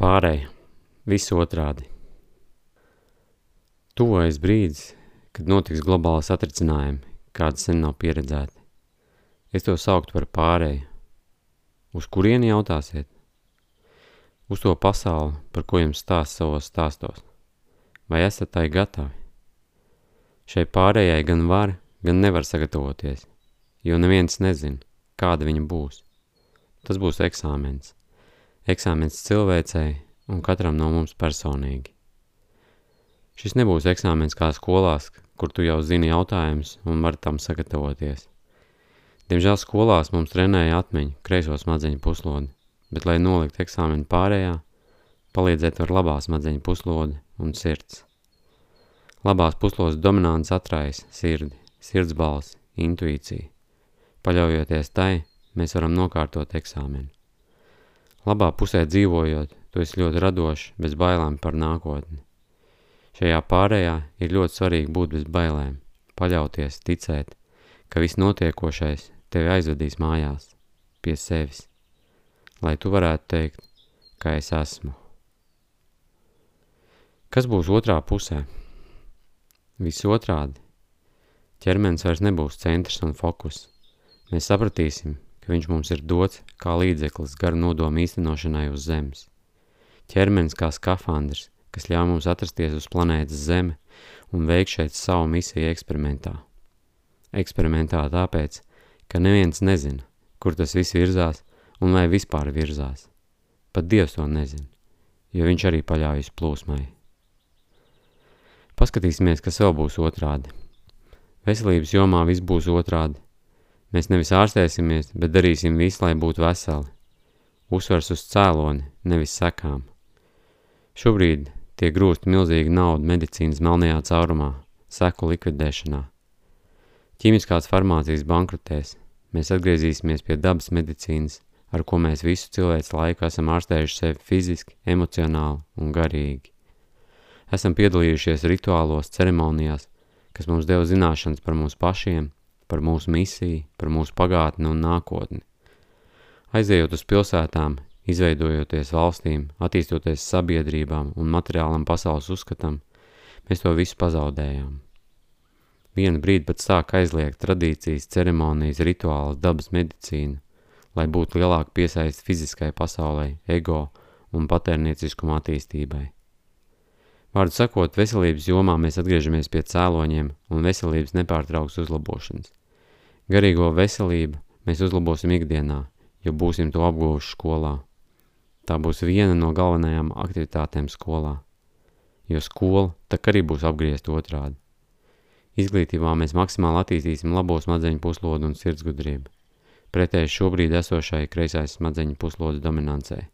Pārēja. Viss otrādi. Tuvojas brīdis, kad notiks globāla satricinājumi, kāda sen nav pieredzēti. Es to sauktu par pārēju. Uz kurieni jautāsiet? Uz to pasauli, par ko jums stāst savos stāstos. Vai esat tai gatavi? Šai pārējai gan var, gan nevar sagatavoties, jo neviens nezin, kāda viņa būs. Tas būs eksāmens. Eksāmens cilvēcei un katram no mums personīgi. Šis nebūs eksāmens kā skolās, kur tu jau zini jautājumus un vari tam sagatavoties. Diemžēl skolās mums trenēja atmiņu, kreiso smadzeņu puslodi, bet, lai nolikt eksāmenu pārējā, palīdzēt var labā smadzeņu puslodi un sirds. Labās puslodes dominants atrais sirdi, sirdsbalsi, intuīcija. Paļaujoties tai, mēs varam nokārtot eksāmenu. Labā pusē dzīvojot, tu esi ļoti radošs, bez bailēm par nākotni. Šajā pārējā ir ļoti svarīgi būt bez bailēm, paļauties, ticēt, ka viss notiekošais tevi aizvedīs mājās, pie sevis, lai tu varētu teikt, ka es esmu. Kas būs otrā pusē? Viss otrādi. Ķermenis vairs nebūs centrs un fokus. Mēs sapratīsim, ka viņš mums ir dots kā līdzeklis garu nodomu īstenošanai uz zemes. Ķermenis kā skafandrs, kas ļauj mums atrasties uz planētas Zeme un veikt šeit savu misiju eksperimentā. Eksperimentā tāpēc, ka neviens nezina, kur tas viss virzās un vai vispār virzās. Pat Dievs to nezina, jo viņš arī paļaujas plūsmai. Paskatīsimies, kas vēl būs otrādi. Veselības jomā viss būs otrādi. Mēs nevis ārstēsimies, bet darīsim visu, lai būtu veseli. Uzsvers uz cēloni, nevis sekām. Šobrīd tiek grūst milzīga nauda medicīnas melnajā caurumā, seku likvidēšanā. Ķīmiskās farmācijas bankrutēs, mēs atgriezīsimies pie dabas medicīnas, ar ko mēs visu cilvēks laiku esam ārstējuši sevi fiziski, emocionāli un garīgi. Esam piedalījušies rituālos, ceremonijās, kas mums deva zināšanas par mums pašiem, par mūsu misiju, par mūsu pagātni un nākotni. Aizejot uz pilsētām, izveidojoties valstīm, attīstoties sabiedrībām un materiālam pasaules uzskatam, mēs to visu pazaudējām. Vienu brīdi pat sāk aizliegt tradīcijas, ceremonijas, rituālus, dabas medicīnu, lai būtu lielāka piesaist fiziskai pasaulē, ego un patērnieciskuma attīstībai. Vārdu sakot, veselības jomā mēs atgriežamies pie cēloņiem un veselības nepārtrauks uzlabošanas. Garīgo veselību mēs uzlabosim ikdienā, jo būsim to apguvuši skolā. Tā būs viena no galvenajām aktivitātēm skolā, jo skola tak arī būs apgriezt otrādi. Izglītībā mēs maksimāli attīstīsim labo smadzeņu puslodu un sirdsgudrību, pretēji šobrīd esošai kreisais smadzeņu puslodes dominancei.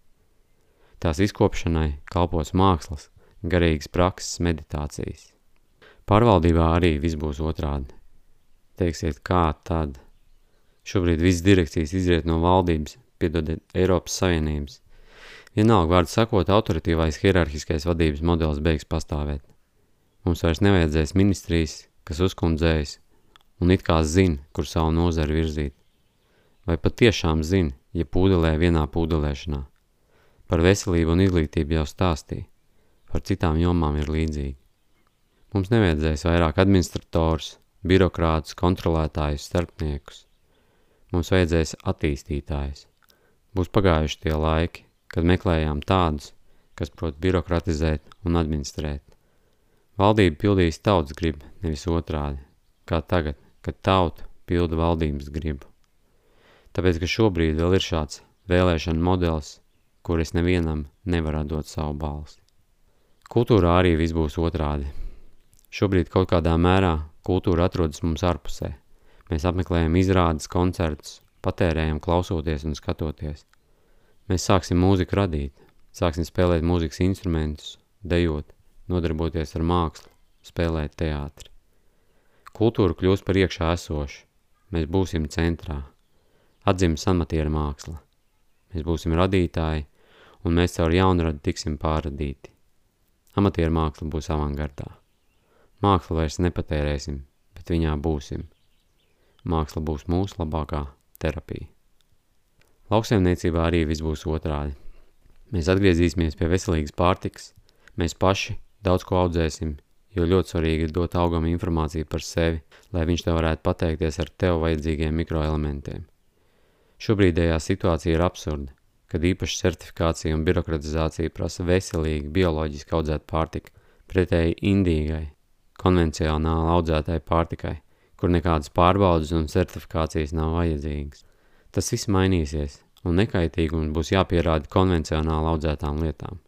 Tās izkopšanai kalpos mākslas, garīgas prakses, meditācijas. Pārvaldībā arī viss būs otrādi teiksiet, kā tad. Šobrīd viss direkcijas izriet no valdības, piedodiet, Eiropas Savienības. Vienalga vārdu sakot, autoritīvais hierarhiskais vadības modelis beigs pastāvēt. Mums vairs nevajadzēs ministrijas, kas uzkundzējas un it kā zina, kur savu nozaru virzīt. Vai pat tiešām zina, ja pūdelē vienā pūdelēšanā. Par veselību un izglītību jau stāstīja, par citām jomām ir līdzīgi. Mums nevajadzēs vairāk administrators, birokrātus, kontrolētājus, starpniekus. Mums vajadzēs attīstītājus. Būs pagājuši tie laiki, kad meklējām tādus, kas prot birokratizēt un administrēt. Valdība pildīs tautas gribu, nevis otrādi, kā tagad, kad tauta pilda valdības gribu. Tāpēc, ka šobrīd vēl ir šāds vēlēšana modelis, kur es nevienam nevaru dot savu balsi. Kultūrā arī viss būs otrādi. Šobrīd kaut kādā mērā Kultūra atrodas mums ārpusē. Mēs apmeklējam izrādes, koncertus, patērējam klausoties un skatoties. Mēs sāksim mūziku radīt, sāksim spēlēt mūzikas instrumentus, dejot, nodarboties ar mākslu, spēlēt teātri. Kultūra kļūs par iekšā esošu, mēs būsim centrā. Atdzims amatiera māksla. Mēs būsim radītāji, un mēs caur jaunradu tiksim pārradīti. Amatieru māksla būs avangardā. Mākslu vairs nepatērēsim, bet viņā būsim. Māksla būs mūsu labākā terapija. Lauksaimniecībā arī viss būs otrādi. Mēs atgriezīsimies pie veselīgas pārtikas, mēs paši daudz ko audzēsim, jo ļoti svarīgi ir dot augam informāciju par sevi, lai viņš tev varētu pateikties ar tev vajadzīgiem mikroelementiem. Šobrīdējā situācija ir absurda, kad īpaši certifikācija un birokratizācija prasa veselīgi, bioloģiski audzēt pārtiku, pretēji indīgai, konvencionāli audzētai pārtikai, kur nekādas pārbaudas un certifikācijas nav vajadzīgas. Tas viss mainīsies, un nekaitīgums būs jāpierāda konvencionāli audzētām lietām.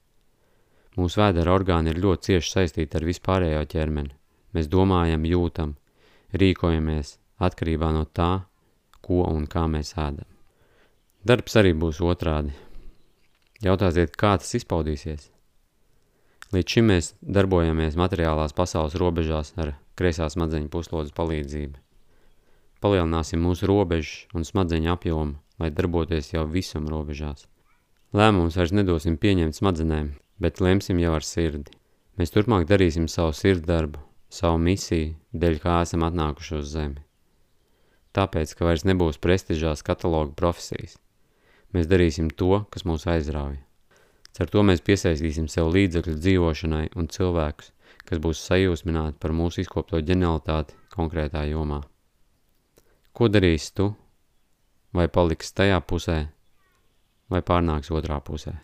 Mūsu vēdera orgāni ir ļoti cieši saistīti ar vispārējo ķermeni. Mēs domājam, jūtam, rīkojamies atkarībā no tā, ko un kā mēs ēdam. Darbs arī būs otrādi. Jautāsiet, kā tas izpaudīsies? Līdz šim mēs darbojamies materiālās pasaules robežās ar kreisā smadzeņu puslodes palīdzību. Palielināsim mūsu robežu un smadzeņu apjomu, lai darboties jau visam robežās. Lēmums vairs nedosim pieņemt smadzenēm, bet lemsim jau ar sirdi. Mēs turpmāk darīsim savu sirddarbu, savu misiju, dēļ kā esam atnākuši uz zemi. Tāpēc, ka vairs nebūs prestižās kataloga profesijas. Mēs darīsim to, kas mūs aizrauja. Ar to mēs piesaistīsim sev līdzekļus dzīvošanai un cilvēkus, kas būs sajūsmināti par mūsu izkopto ģenialitāti konkrētā jomā. Ko darīs tu? Vai paliks tajā pusē, vai pārnāks otrā pusē?